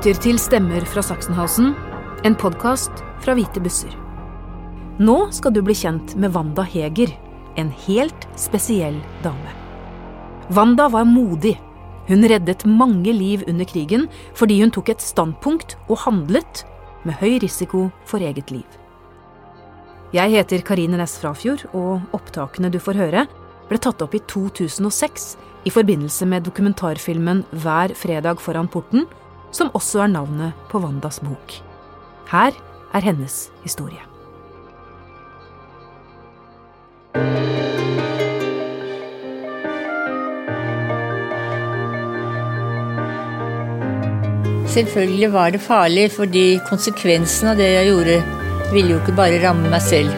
Lytter til Stemmer fra Sachsenhausen, en podkast fra Hvite busser. Nå skal du bli kjent med Wanda Heger, en helt spesiell dame. Wanda var modig. Hun reddet mange liv under krigen fordi hun tok et standpunkt og handlet med høy risiko for eget liv. Jeg heter Karine Næss Frafjord, og opptakene du får høre, ble tatt opp i 2006 i forbindelse med dokumentarfilmen Hver fredag foran porten, som også er navnet på Wandas bok. Her er hennes historie. Selvfølgelig var det farlig, fordi konsekvensen av det jeg gjorde, ville jo ikke bare ramme meg selv.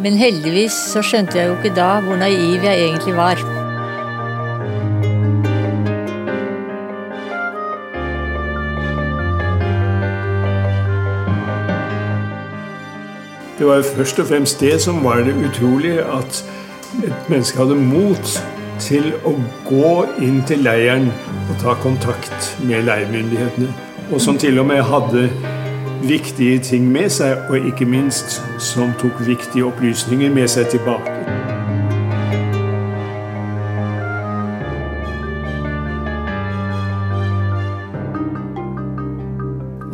Men heldigvis så skjønte jeg jo ikke da hvor naiv jeg egentlig var. Det var først og fremst det som var det utrolige, at et menneske hadde mot til å gå inn til leiren og ta kontakt med leirmyndighetene. Og som til og med hadde viktige ting med seg, og ikke minst som tok viktige opplysninger med seg tilbake.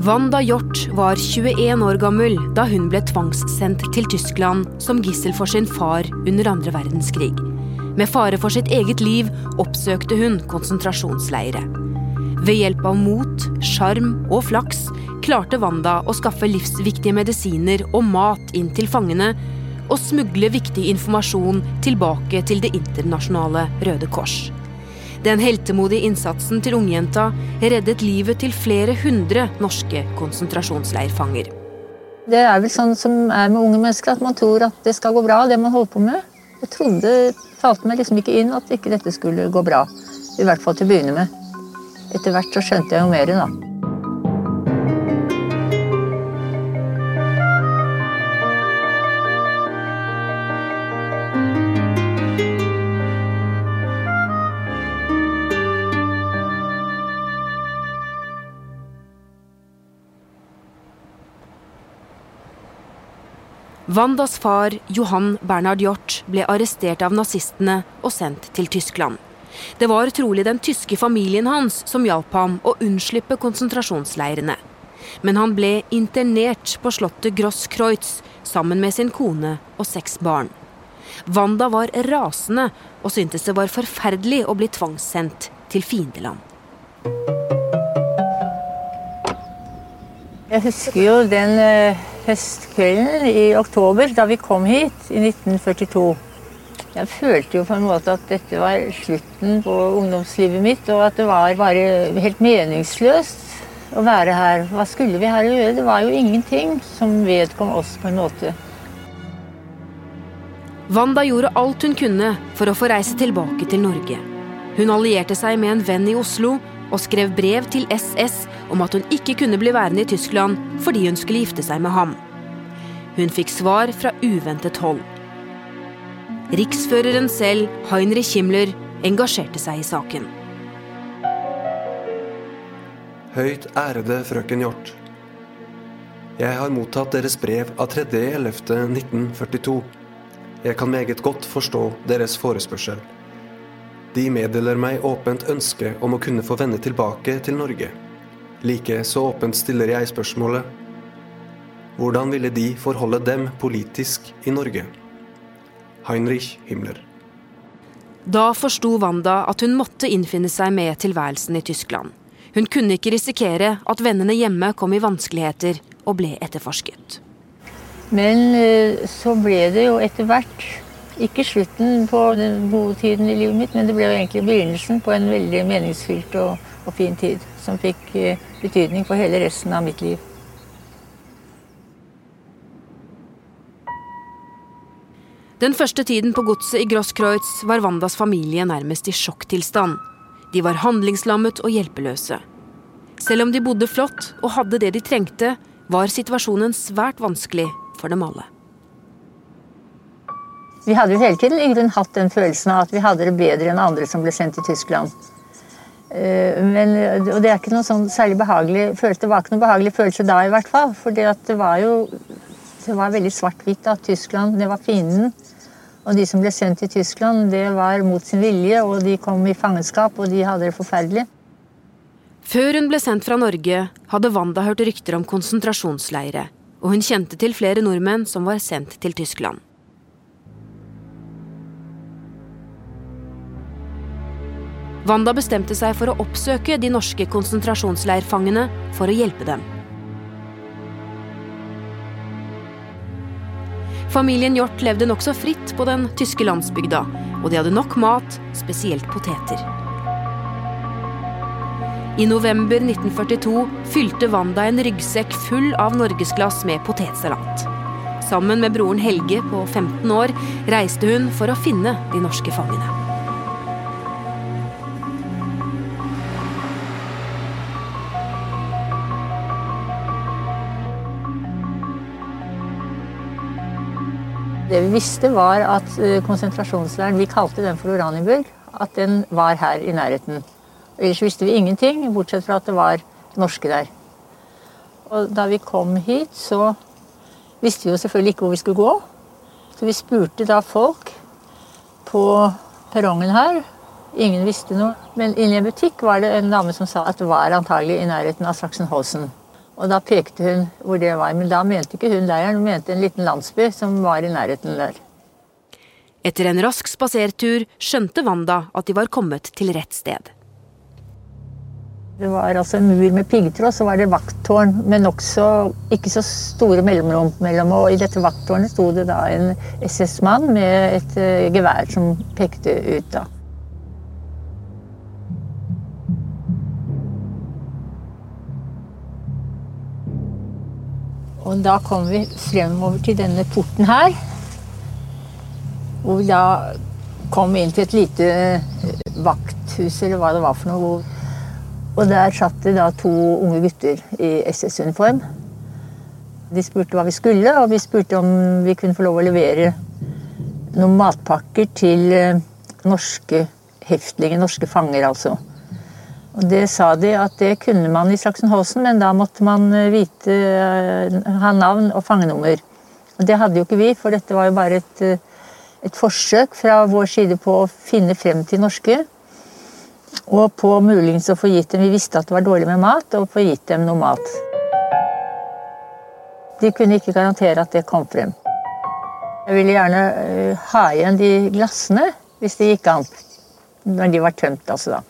Wanda Hjort var 21 år gammel da hun ble tvangssendt til Tyskland som gissel for sin far under andre verdenskrig. Med fare for sitt eget liv oppsøkte hun konsentrasjonsleire. Ved hjelp av mot, sjarm og flaks klarte Wanda å skaffe livsviktige medisiner og mat inn til fangene, og smugle viktig informasjon tilbake til Det internasjonale Røde Kors. Den heltemodige innsatsen til ungjenta reddet livet til flere hundre norske konsentrasjonsleirfanger. Det er vel sånn som er med unge mennesker, at man tror at det skal gå bra, det man holder på med. Jeg trodde, talte meg liksom ikke inn at ikke dette skulle gå bra. I hvert fall til å begynne med. Etter hvert så skjønte jeg jo mer, da. Wandas far, Johan Bernhard Hjort, ble arrestert av nazistene og sendt til Tyskland. Det var trolig den tyske familien hans som hjalp ham å unnslippe konsentrasjonsleirene. Men han ble internert på slottet Grosskreutz sammen med sin kone og seks barn. Wanda var rasende og syntes det var forferdelig å bli tvangssendt til fiendeland. Jeg husker jo den eh, høstkvelden i oktober da vi kom hit i 1942. Jeg følte jo på en måte at dette var slutten på ungdomslivet mitt, og at det var bare helt meningsløst å være her. Hva skulle vi her gjøre? Det var jo ingenting som vedkom oss på en måte. Wanda gjorde alt hun kunne for å få reise tilbake til Norge. Hun allierte seg med en venn i Oslo og skrev brev til SS om at hun ikke kunne bli værende i Tyskland fordi hun skulle gifte seg med ham. Hun fikk svar fra uventet hold. Riksføreren selv, Heinrich Himmler, engasjerte seg i saken. Høyt ærede frøken Hjort. Jeg har mottatt deres brev av 3.11.1942. Jeg kan meget godt forstå deres forespørsel. De meddeler meg åpent ønske om å kunne få vende tilbake til Norge. Like så åpent stiller jeg spørsmålet hvordan ville de forholde dem politisk i Norge? Heinrich Himmler. Da forsto Wanda at hun måtte innfinne seg med tilværelsen i Tyskland. Hun kunne ikke risikere at vennene hjemme kom i vanskeligheter og ble etterforsket. Men eh, så ble det jo etter hvert ikke slutten på den gode tiden i livet mitt, men det ble jo egentlig begynnelsen på en veldig meningsfylt og, og fin tid. Som fikk eh, betydning for hele resten av mitt liv. Den første tiden på godset i Grosskreutz var Wandas familie nærmest i sjokktilstand. De var handlingslammet og hjelpeløse. Selv om de bodde flott og hadde det de trengte, var situasjonen svært vanskelig for dem alle. Vi hadde jo hele tiden i grunn hatt den følelsen av at vi hadde det bedre enn andre som ble sendt til Tyskland. Eh, men, og det er ikke noe sånn særlig behagelig følelse. Det var ikke noe behagelig følelse da, i hvert fall. For det var jo det var veldig svart-hvitt. Tyskland det var fienden. Og de som ble sendt til Tyskland, det var mot sin vilje, og de kom i fangenskap, og de hadde det forferdelig. Før hun ble sendt fra Norge, hadde Wanda hørt rykter om konsentrasjonsleire, og hun kjente til flere nordmenn som var sendt til Tyskland. Wanda bestemte seg for å oppsøke de norske konsentrasjonsleirfangene for å hjelpe dem. Familien Hjort levde nokså fritt på den tyske landsbygda, og de hadde nok mat, spesielt poteter. I november 1942 fylte Wanda en ryggsekk full av norgesglass med potetsalat. Sammen med broren Helge på 15 år reiste hun for å finne de norske fangene. Det vi visste, var at eh, konsentrasjonsleiren Vi kalte den for Oranienburg. At den var her i nærheten. Ellers visste vi ingenting, bortsett fra at det var norske der. Og da vi kom hit, så visste vi jo selvfølgelig ikke hvor vi skulle gå. Så vi spurte da folk på perrongen her. Ingen visste noe. Men inne i en butikk var det en dame som sa at det var antagelig i nærheten av Sachsenhausen. Og da pekte hun hvor det var. Men da mente ikke hun leiren, hun mente en liten landsby som var i nærheten der. Etter en rask spasertur skjønte Wanda at de var kommet til rett sted. Det var altså en mur med piggtråd, så var det vakttårn med nokså ikke så store mellomrom mellom. Og i dette vakttårnet sto det da en SS-mann med et uh, gevær som pekte ut. da. Og da kom vi fremover til denne porten her. Hvor vi da kom inn til et lite eh, vakthus, eller hva det var for noe. Og der satt det da to unge gutter i SS-uniform. De spurte hva vi skulle, og vi spurte om vi kunne få lov å levere noen matpakker til eh, norske heftlinger, norske fanger, altså. Og Det sa de at det kunne man i Sachsenhausen, men da måtte man eh, vite, eh, ha navn og fangenummer. Og Det hadde jo ikke vi, for dette var jo bare et, eh, et forsøk fra vår side på å finne frem til norske. Og på muligens å få gitt dem Vi visste at det var dårlig med mat, og få gitt dem noe mat. De kunne ikke garantere at det kom frem. Jeg ville gjerne ha igjen de glassene, hvis det gikk an. Når de var tømt, altså da.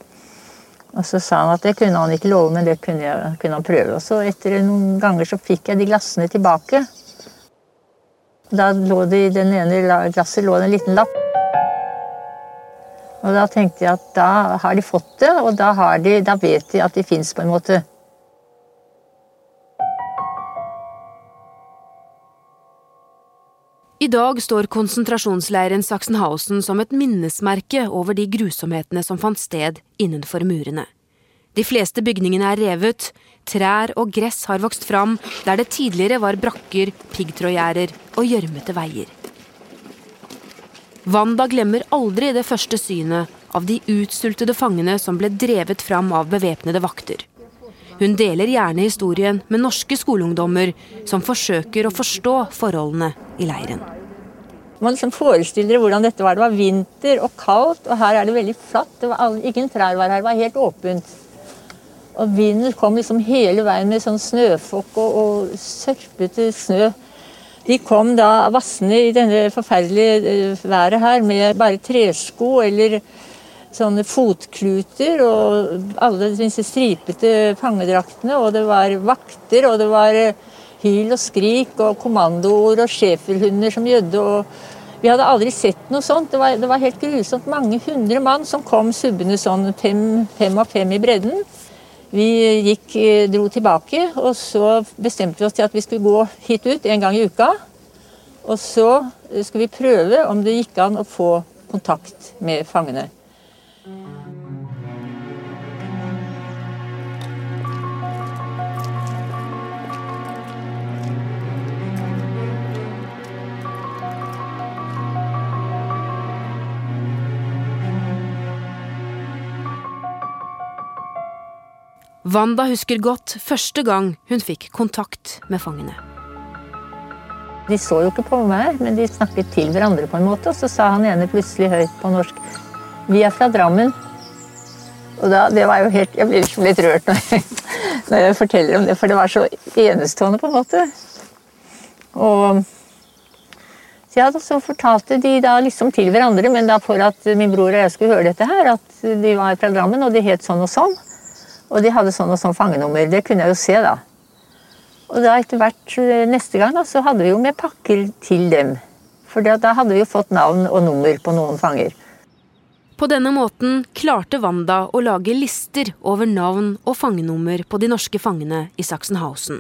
Og så sa han at det kunne han ikke love, men det kunne, jeg, kunne han prøve. Og så etter noen ganger så fikk jeg de glassene tilbake. Da lå det i den ene glasset lå det en liten lapp. Og da tenkte jeg at da har de fått det, og da, de, da vet de at de fins på en måte. I dag står konsentrasjonsleiren Sachsenhausen som et minnesmerke over de grusomhetene som fant sted innenfor murene. De fleste bygningene er revet, trær og gress har vokst fram der det tidligere var brakker, piggtrådgjerder og gjørmete veier. Wanda glemmer aldri det første synet av de utsultede fangene som ble drevet fram av bevæpnede vakter. Hun deler gjerne historien med norske skoleungdommer som forsøker å forstå forholdene i leiren. Man liksom forestiller hvordan dette var. Det var vinter og kaldt, og her er det veldig flatt. Var ingen trær var her, det var helt åpent. Og vinden kom liksom hele veien med sånn snøfokk og, og sørpete snø. De kom da vassende i denne forferdelige eh, været her med bare tresko eller sånne fotkluter og alle disse stripete fangedraktene. Og det var vakter, og det var eh, hyl og skrik og kommandoord og schæferhunder som gjødde. Vi hadde aldri sett noe sånt. Det var, det var, helt grusomt. Mange hundre mann som kom subbende sånn fem, fem og fem i bredden. Vi gikk, eh, dro tilbake, og så bestemte vi oss til at vi skulle gå hit ut en gang i uka. Og så skulle vi prøve om det gikk an å få kontakt med fangene. Wanda husker godt første gang hun fikk kontakt med fangene. De så jo ikke på meg, men de snakket til hverandre på en måte. Og så sa han ene plutselig høyt på norsk Vi er fra Drammen. Og da, det var jo helt, Jeg blir liksom litt rørt når jeg, når jeg forteller om det, for det var så enestående på en måte. Og ja, så fortalte de da liksom til hverandre, men da for at min bror og jeg skulle høre dette her, at de var fra Drammen, og de het sånn og sånn. Og de hadde sånn og sånn fangenummer. Det kunne jeg jo se, da. Og da etter hvert eh, neste gang da, så hadde vi jo med pakker til dem. For da hadde vi jo fått navn og nummer på noen fanger. På denne måten klarte Wanda å lage lister over navn og fangenummer på de norske fangene i Sachsenhausen.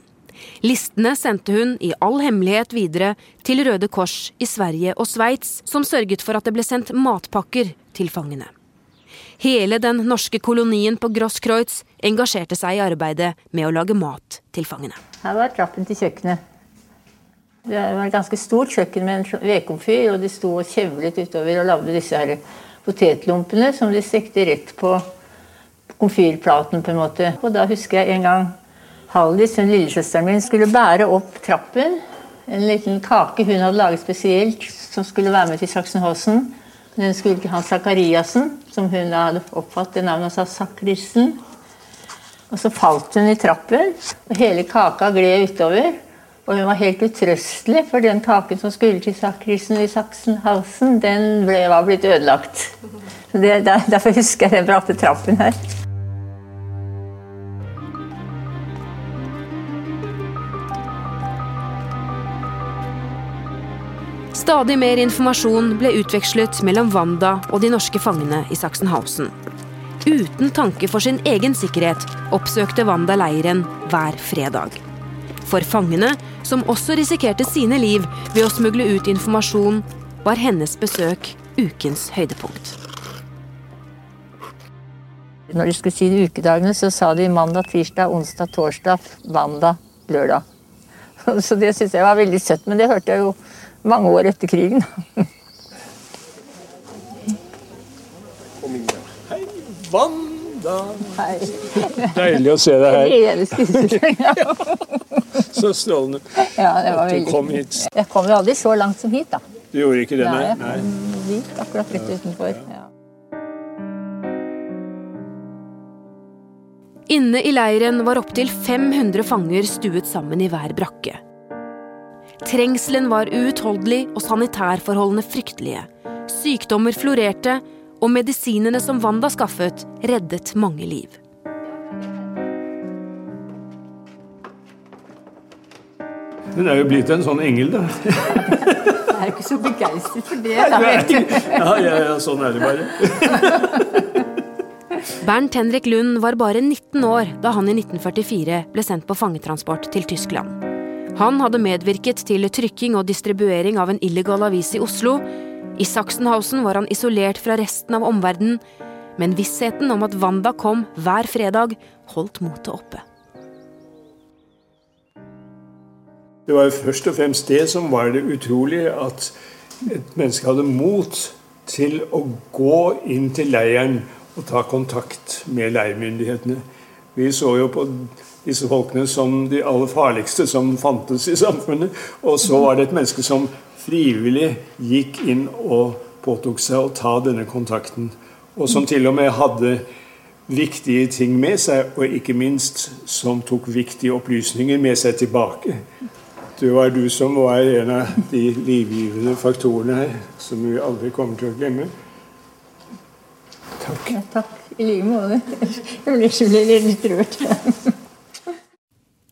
Listene sendte hun i all hemmelighet videre til Røde Kors i Sverige og Sveits, som sørget for at det ble sendt matpakker til fangene. Hele den norske kolonien på Grosskreutz engasjerte seg i arbeidet med å lage mat til fangene. Her var trappen til kjøkkenet. Det var et ganske stort kjøkken med en vedkomfyr, og de sto og kjevlet utover og lagde disse her potetlompene som de stekte rett på komfyrplaten. på en måte. Og da husker jeg en gang Haldis, lillesøsteren min, skulle bære opp trappen. En liten kake hun hadde laget spesielt, som skulle være med til Sachsenhausen. Den skulle til Hans Sakariassen, som hun da hadde oppfattet navnet sa Sakrisen. Og så falt hun i trappen, og hele kaka gled utover. Og hun var helt utrøstelig, for den kaken som skulle til Sakrisen i Sachsenhausen, den ble, var blitt ødelagt. Så det, derfor husker jeg den bratte trappen her. Stadig mer informasjon ble utvekslet mellom Wanda og de norske fangene i Sachsenhausen. Uten tanke for sin egen sikkerhet oppsøkte Wanda leiren hver fredag. For fangene, som også risikerte sine liv ved å smugle ut informasjon, var hennes besøk ukens høydepunkt. Når de skulle si de ukedagene, så sa de mandag, tirsdag, onsdag, torsdag, mandag, lørdag. Så det syntes jeg var veldig søtt, men det hørte jeg jo mange år etter krigen. Hei, Wanda. Hei. Deilig å se deg her. Hele. Så strålende Ja, det var at du veldig kom hit. Jeg kom jo aldri så langt som hit, da. Du gjorde ikke det, Nei, nei? jeg kom dit, akkurat rett utenfor. Ja. Inne i leiren var opptil 500 fanger stuet sammen i hver brakke. Trengselen var uutholdelig og sanitærforholdene fryktelige. Sykdommer florerte, og medisinene som Wanda skaffet, reddet mange liv. Hun er jo blitt en sånn engel, da. Jeg er ikke så begeistret for det. Da. Ja, ja, ja, sånn er det bare. Bernt Henrik Lund var bare 19 år da han i 1944 ble sendt på fangetransport til Tyskland. Han hadde medvirket til trykking og distribuering av en illegal avis i Oslo. I Sachsenhausen var han isolert fra resten av omverdenen, men vissheten om at Wanda kom hver fredag, holdt motet oppe. Det var jo først og fremst det som var det utrolige, at et menneske hadde mot til å gå inn til leiren og ta kontakt med leirmyndighetene. Vi så jo på disse folkene som de aller farligste som fantes i samfunnet. Og så var det et menneske som frivillig gikk inn og påtok seg å ta denne kontakten. Og som til og med hadde viktige ting med seg, og ikke minst som tok viktige opplysninger med seg tilbake. Det var du som var en av de livgivende faktorene her, som vi aldri kommer til å glemme. Takk. Ja, takk. I like måte. Jeg blir litt rørt.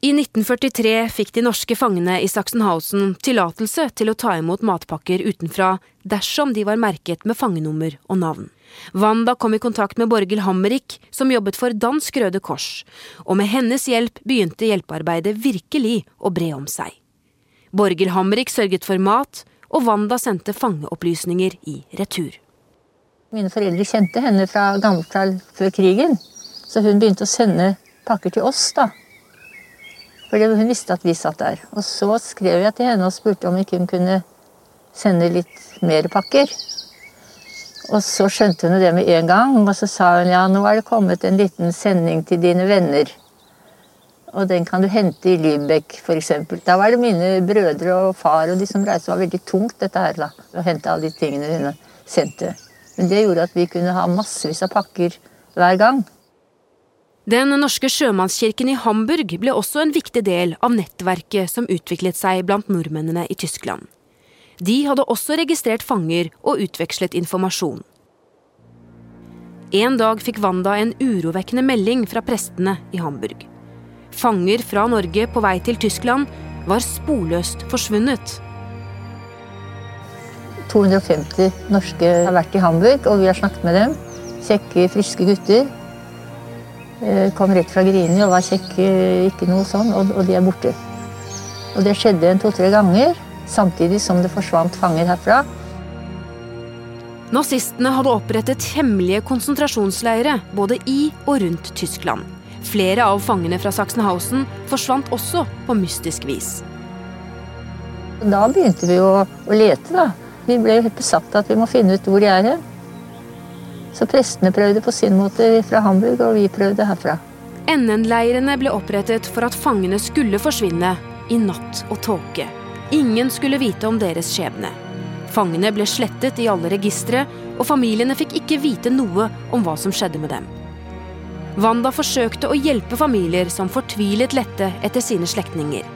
I 1943 fikk de norske fangene i Sachsenhausen tillatelse til å ta imot matpakker utenfra dersom de var merket med fangenummer og navn. Wanda kom i kontakt med Borghild Hammerik, som jobbet for Dansk Røde Kors, og med hennes hjelp begynte hjelpearbeidet virkelig å bre om seg. Borghild Hammerik sørget for mat, og Wanda sendte fangeopplysninger i retur. Mine foreldre kjente henne fra gammelt av før krigen, så hun begynte å sende pakker til oss. da. Fordi hun visste at vi satt der. Og så skrev jeg til henne og spurte om ikke hun kunne sende litt mer pakker. Og så skjønte hun det med en gang, og så sa hun ja, nå er det kommet en liten sending til dine venner. Og den kan du hente i Lübeck, f.eks. Da var det mine brødre og far og de som reiste. Det var veldig tungt, dette her, da. Å hente alle de tingene hun sendte. Men det gjorde at vi kunne ha massevis av pakker hver gang. Den norske sjømannskirken i Hamburg ble også en viktig del av nettverket som utviklet seg blant nordmennene i Tyskland. De hadde også registrert fanger og utvekslet informasjon. En dag fikk Wanda en urovekkende melding fra prestene i Hamburg. Fanger fra Norge på vei til Tyskland var sporløst forsvunnet. 250 norske har vært i Hamburg, og vi har snakket med dem. Kjekke, friske gutter. Eh, kom rett fra Grini og var kjekke, ikke noe sånn, og, de er borte. Og det skjedde en to-tre ganger samtidig som det forsvant fanger herfra. Nazistene hadde opprettet hemmelige konsentrasjonsleire både i og rundt Tyskland. Flere av fangene fra Sachsenhausen forsvant også på mystisk vis. Da begynte vi å, å lete. da. Vi ble helt besatt av at vi må finne ut hvor de er hen. Så prestene prøvde på sin måte fra Hamburg, og vi prøvde herfra. NN-leirene ble opprettet for at fangene skulle forsvinne i natt og tåke. Ingen skulle vite om deres skjebne. Fangene ble slettet i alle registre, og familiene fikk ikke vite noe om hva som skjedde med dem. Wanda forsøkte å hjelpe familier som fortvilet lette etter sine slektninger.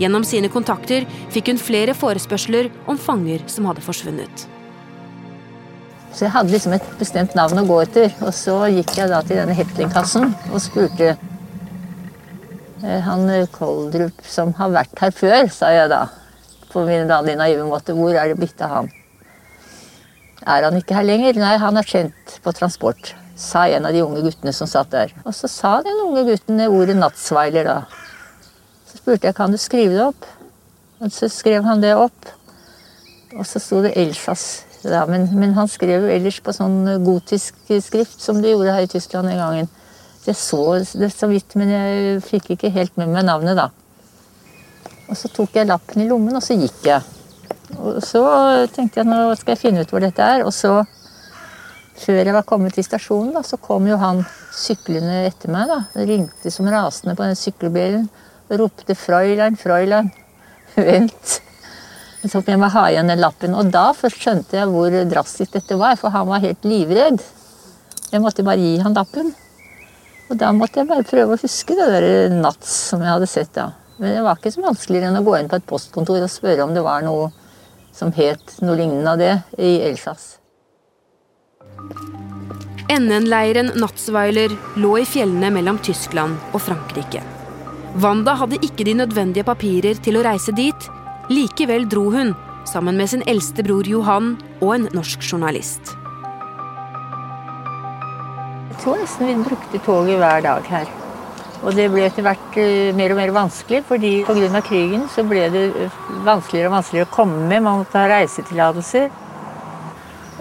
Gjennom sine kontakter fikk hun flere forespørsler om fanger som hadde forsvunnet. Så jeg hadde liksom et bestemt navn å gå etter, og så gikk jeg da til denne Hetlingkassen og spurte eh, han Koldrup som har vært her før, sa jeg da på min vanlige naive måte. Hvor er det blitt av han? Er han ikke her lenger? Nei, han er kjent på transport, sa en av de unge guttene som satt der. Og så sa den unge gutten ordet 'nattsveiler', da. Så spurte jeg kan du skrive det opp. Og så skrev han det opp. Og så sto det Elsas. Da. Men, men, han skrev jo ellers på sånn gotisk skrift, som de gjorde her i Tyskland en gang. Jeg så det så vidt, men jeg fikk ikke helt med meg navnet, da. Og så tok jeg lappen i lommen, og så gikk jeg. Og så tenkte jeg nå skal jeg finne ut hvor dette er. Og så, før jeg var kommet til stasjonen, da, så kom jo han syklende etter meg. da. Ringte som rasende på den sykkelbilen og ropte 'Fräulein, Fräulein, vent'. Så jeg må ha igjen den lappen. Og da skjønte jeg hvor drastisk dette var, for han var helt livredd. Jeg måtte bare gi han lappen. Og da måtte jeg bare prøve å huske det der Nats som jeg hadde sett da. Men det var ikke så vanskeligere enn å gå inn på et postkontor og spørre om det var noe som het noe lignende av det i Elsas. NN-leiren Natzweiler lå i fjellene mellom Tyskland og Frankrike. Wanda hadde ikke de nødvendige papirer til å reise dit. Likevel dro hun, sammen med sin eldste bror Johan og en norsk journalist. Jeg tror nesten vi brukte toget hver dag her. Og det ble etter hvert eh, mer og mer vanskelig, fordi pga. krigen så ble det eh, vanskeligere og vanskeligere å komme med. Man måtte ha reisetillatelser.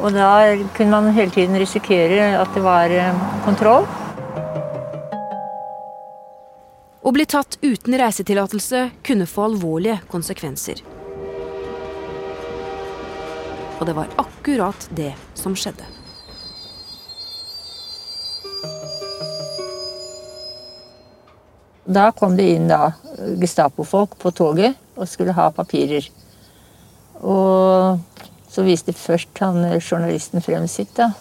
Og da kunne man hele tiden risikere at det var eh, kontroll. Å bli tatt uten reisetillatelse kunne få alvorlige konsekvenser. Og det var akkurat det som skjedde. Da kom det inn da Gestapo-folk på toget og skulle ha papirer. Og så viste først han journalisten frem sitt. da.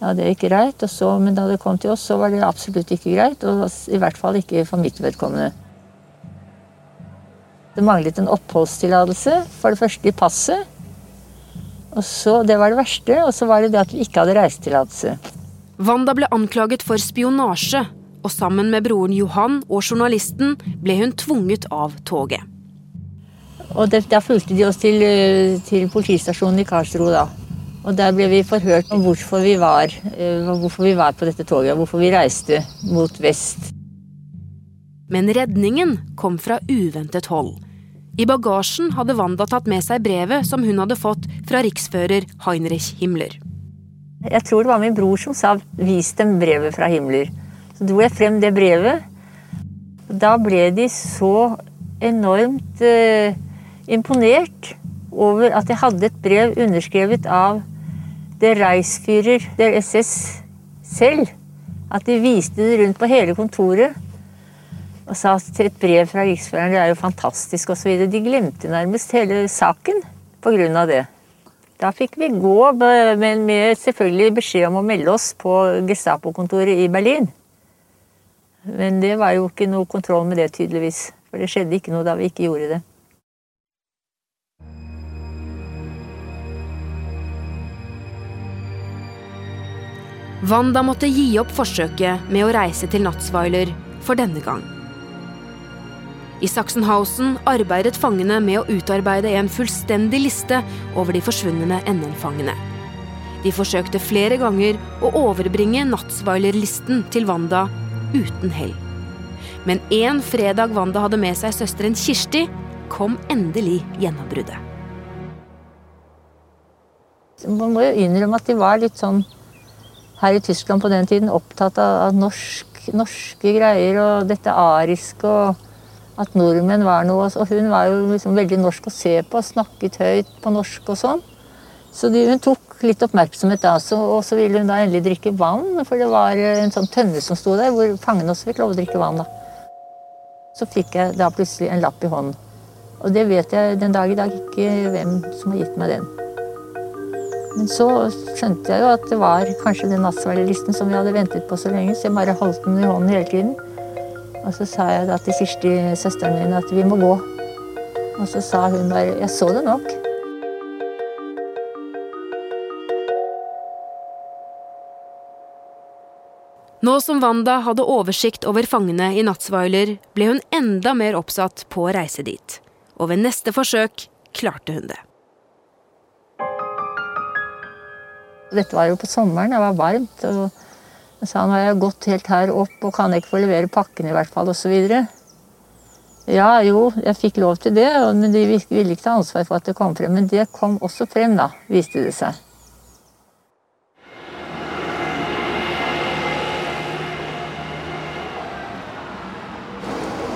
Ja, det er ikke greit. Og så, men da det kom til oss, så var det absolutt ikke greit. Og i hvert fall ikke for mitt vedkommende. Det manglet en oppholdstillatelse, for det første i passet. Og så, Det var det verste. Og så var det det at vi ikke hadde reisetillatelse. Wanda ble anklaget for spionasje og sammen med broren Johan og journalisten ble hun tvunget av toget. Og det, Da fulgte de oss til, eh, til, politistasjonen i Karlsro, da. Og Der ble vi forhørt om hvorfor vi, var, eh, hvorfor vi var på dette toget, og hvorfor vi reiste mot vest. Men redningen kom fra uventet hold. I bagasjen hadde Wanda tatt med seg brevet som hun hadde fått fra riksfører Heinrich Himmler. Jeg tror det var min bror som sa 'vis dem brevet fra Himmler'. Så dro jeg frem det brevet. Da ble de så enormt eh, imponert over at jeg hadde et brev underskrevet av det Reichsführer, det SS selv, at de viste det rundt på hele kontoret og sa til et brev fra riksføreren det er jo fantastisk osv. De glemte nærmest hele saken pga. det. Da fikk vi gå, men med selvfølgelig beskjed om å melde oss på Gestapo-kontoret i Berlin. Men det var jo ikke noe kontroll med det, tydeligvis. For det skjedde ikke noe da vi ikke gjorde det. Wanda måtte gi opp forsøket med å reise til Natzweiler for denne gang. I Sachsenhausen arbeidet fangene med å utarbeide en fullstendig liste over de forsvunne NN-fangene. De forsøkte flere ganger å overbringe Natzweiler-listen til Wanda uten hell. Men en fredag Wanda hadde med seg søsteren Kirsti, kom endelig gjennombruddet. Man må jo innrømme at de var litt sånn her i Tyskland på den tiden opptatt av norsk, norske greier og dette ariske og at nordmenn var noe. Og hun var jo liksom veldig norsk å se på, snakket høyt på norsk og sånn. Så de, hun tok litt oppmerksomhet da, så, og så ville hun da endelig drikke vann. For det var en sånn tønne som sto der, hvor fangene også fikk lov å drikke vann. da. Så fikk jeg da plutselig en lapp i hånden. Og det vet jeg den dag i dag ikke hvem som har gitt meg den. Men så skjønte jeg jo at det var kanskje den nattsverdelisten som vi hadde ventet på så lenge, så jeg bare holdt den i hånden hele tiden. Og så sa jeg da til Kirsti, søsteren min, at vi må gå. Og så sa hun bare Jeg så det nok. Nå som Wanda hadde oversikt over fangene i Natzweiler, ble hun enda mer oppsatt på å reise dit. Og ved neste forsøk klarte hun det. Dette var jo på sommeren, det var varmt. og jeg sa nå har jeg gått helt her opp og kan jeg ikke få levere pakken i hvert fall, osv. Ja, jo, jeg fikk lov til det, men de ville ikke ta ansvar for at det kom frem. Men det kom også frem, da, viste det seg.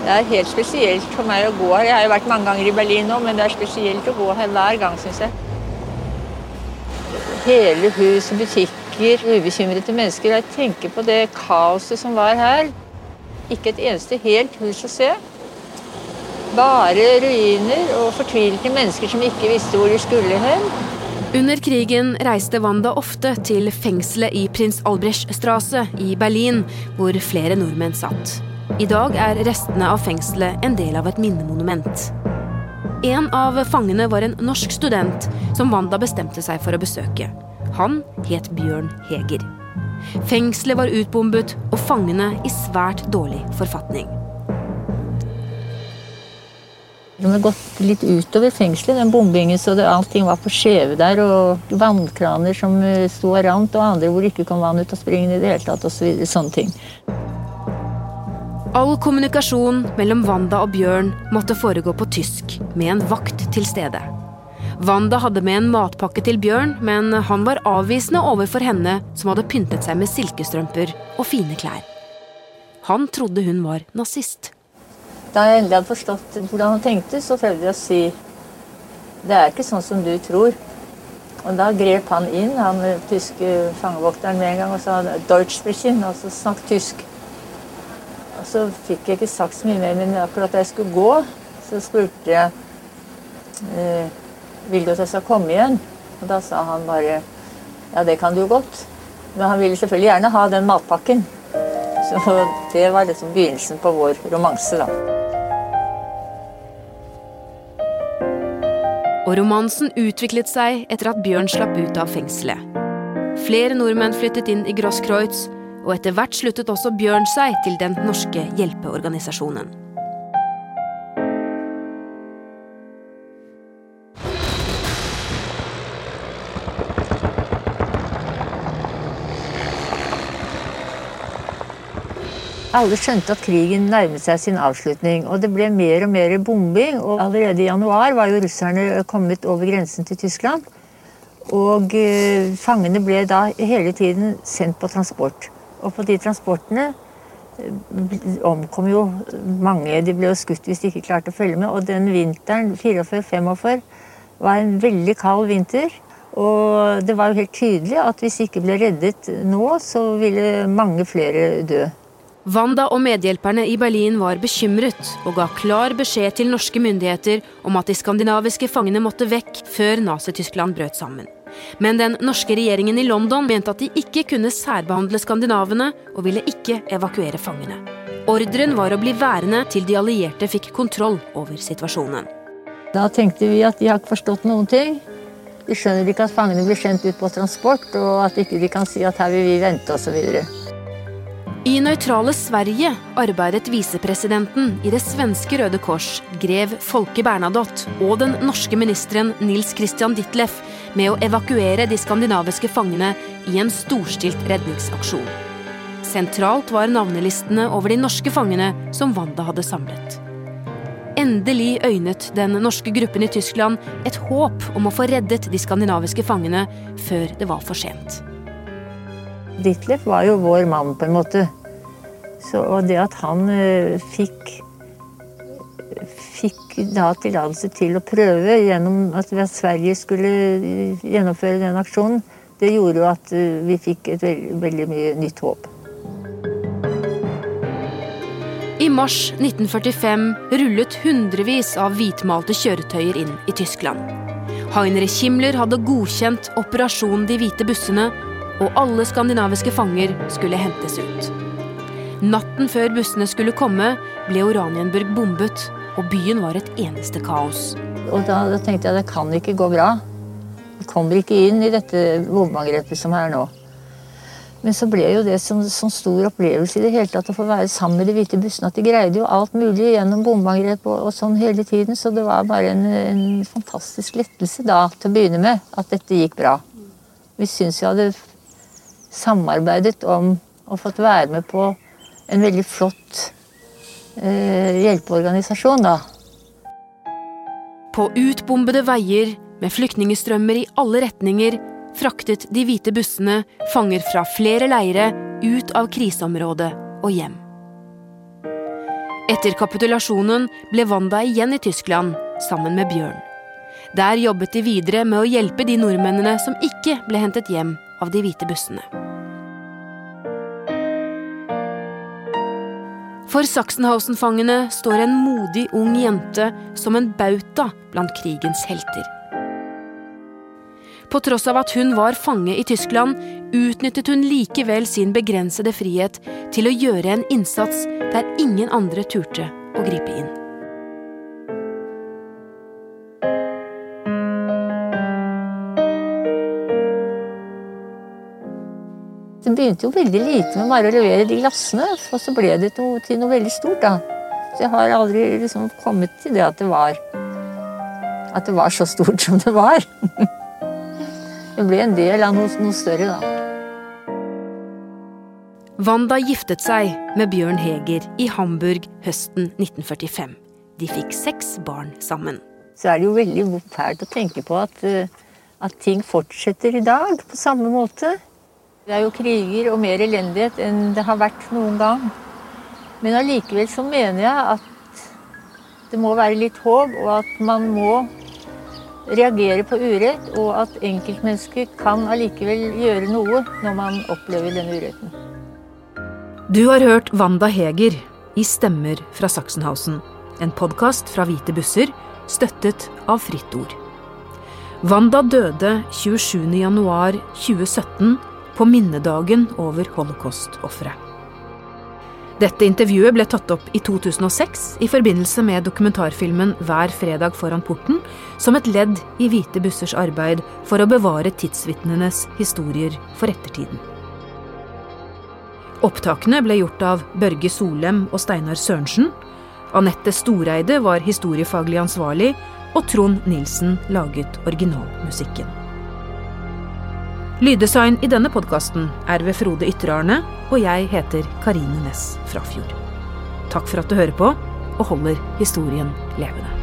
Det er helt spesielt for meg å gå her. Jeg har jo vært mange ganger i Berlin nå, men det er spesielt å gå her hver gang, syns jeg. Hele hus og butikker, ubekymrede mennesker. Jeg tenker på det kaoset som var her. Ikke et eneste helt hus å se. Bare ruiner og fortvilte mennesker som ikke visste hvor de skulle hen. Under krigen reiste Wanda ofte til fengselet i Prins Albrechtstrasse i Berlin, hvor flere nordmenn satt. I dag er restene av fengselet en del av et minnemonument. En av fangene var en norsk student som Wanda bestemte seg for å besøke. Han het Bjørn Heger. Fengselet var utbombet og fangene i svært dårlig forfatning. De har gått litt utover fengselet, den bombingen, så det, allting var på skjeve der. Og vannkraner som sto og rant, og andre hvor det ikke kom vann ut av springen i det hele tatt. Og så videre, sånne ting. All kommunikasjon mellom Wanda og Bjørn måtte foregå på tysk, med en vakt til stede. Wanda hadde med en matpakke til Bjørn, men han var avvisende overfor henne som hadde pyntet seg med silkestrømper og fine klær. Han trodde hun var nazist. Da jeg endelig hadde forstått hvordan han tenkte, så prøvde jeg å si det er ikke sånn som du tror. Og da grep han inn, han tyske fangevokteren med en gang og sa 'Deutschsprechen', altså snakk tysk. Og så fikk jeg ikke sagt så mye mer, men akkurat da jeg skulle gå, så spurte jeg eh, vil du at jeg skal komme igjen. Og da sa han bare ja, det kan du jo godt. Men han ville selvfølgelig gjerne ha den matpakken. Så det var liksom begynnelsen på vår romanse, da. Og romansen utviklet seg etter at Bjørn slapp ut av fengselet. Flere nordmenn flyttet inn i Grosskreutz, og etter hvert sluttet også Bjørn seg til den norske hjelpeorganisasjonen. Alle skjønte at krigen nærmet seg sin avslutning, og det ble mer og mer bombing. og Allerede i januar var jo russerne kommet over grensen til Tyskland. Og eh, fangene ble da hele tiden sendt på transport. Og på de transportene eh, omkom jo mange. De ble jo skutt hvis de ikke klarte å følge med. Og den vinteren, 44-45, var en veldig kald vinter. Og det var jo helt tydelig at hvis de ikke ble reddet nå, så ville mange flere dø. Wanda og medhjelperne i Berlin var bekymret og ga klar beskjed til norske myndigheter om at de skandinaviske fangene måtte vekk før Nazi-Tyskland brøt sammen. Men den norske regjeringen i London mente at de ikke kunne særbehandle skandinavene, og ville ikke evakuere fangene. Ordren var å bli værende til de allierte fikk kontroll over situasjonen. Da tenkte vi at de har ikke forstått noen ting. De skjønner ikke at fangene blir sendt ut på transport, og at ikke de kan si at her vil vi vente osv. I nøytrale Sverige arbeidet visepresidenten i det svenske Røde Kors, grev Folke Bernadotte, og den norske ministeren Nils Christian Ditleff med å evakuere de skandinaviske fangene i en storstilt redningsaksjon. Sentralt var navnelistene over de norske fangene som Wanda hadde samlet. Endelig øynet den norske gruppen i Tyskland et håp om å få reddet de skandinaviske fangene før det var for sent. Ditlev var jo vår mann, på en måte. Så, og det at han uh, fikk fikk da tillatelse til å prøve gjennom at Sverige skulle eh, gjennomføre den aksjonen, det gjorde jo at uh, vi fikk et veldig, veldig mye nytt håp. I mars 1945 rullet hundrevis av hvitmalte kjøretøyer inn i Tyskland. Heinrich Himmler hadde godkjent Operasjon De hvite bussene og alle skandinaviske fanger skulle hentes ut. Natten før bussene skulle komme, ble Oranienburg bombet, og byen var et eneste kaos. Og da, da tenkte jeg at det kan ikke gå bra. Vi kommer ikke inn i dette bombeangrepet som er nå. Men så ble jo det som, som stor opplevelse i det hele tatt å få være sammen med de hvite bussene. At de greide jo alt mulig gjennom bombeangrep og, og, sånn hele tiden. Så det var bare en, en fantastisk lettelse da til å begynne med at dette gikk bra. Vi syns vi hadde samarbeidet om og fått være med på en veldig flott hjelpeorganisasjon, da. På utbombede veier med flyktningestrømmer i alle retninger fraktet de hvite bussene fanger fra flere leire ut av kriseområdet og hjem. Etter kapitulasjonen ble Wanda igjen i Tyskland sammen med Bjørn. Der jobbet de videre med å hjelpe de nordmennene som ikke ble hentet hjem av de hvite bussene. For Sachsenhausen-fangene står en modig ung jente som en bauta blant krigens helter. På tross av at hun var fange i Tyskland, utnyttet hun likevel sin begrensede frihet til å gjøre en innsats der ingen andre turte å gripe inn. Det begynte jo veldig lite med bare å levere de glassene, og så ble det til, til noe veldig stort. da. Så jeg har aldri liksom kommet til det at det var At det var så stort som det var. det ble en del av noe, noe større, da. Wanda giftet seg med Bjørn Heger i Hamburg høsten 1945. De fikk seks barn sammen. Så er det jo veldig fælt å tenke på at, eh, at ting fortsetter i dag på samme måte. Det er jo kriger og mer elendighet enn det har vært noen gang. Men allikevel så mener jeg at det må være litt håp, og at man må reagere på urett, og at enkeltmennesker kan allikevel gjøre noe når man opplever denne uretten. Du har hørt Wanda Heger i Stemmer fra Sachsenhausen. En podkast fra Hvite busser, støttet av Fritt Ord. Wanda døde 27.1.2017 på minnedagen over holocaust-ofre. Dette intervjuet ble tatt opp i 2006 i forbindelse med dokumentarfilmen Hver fredag foran porten, som et ledd i Hvite bussers arbeid for å bevare tidsvitnenes historier for ettertiden. Opptakene ble gjort av Børge Solem og Steinar Sørensen. Anette Storeide var historiefaglig ansvarlig, og Trond Nilsen laget originalmusikken. Lyddesign i denne podkasten er ved Frode Ytterarne, og jeg heter Karine Næss Frafjord. Takk for at du hører på og holder historien levende.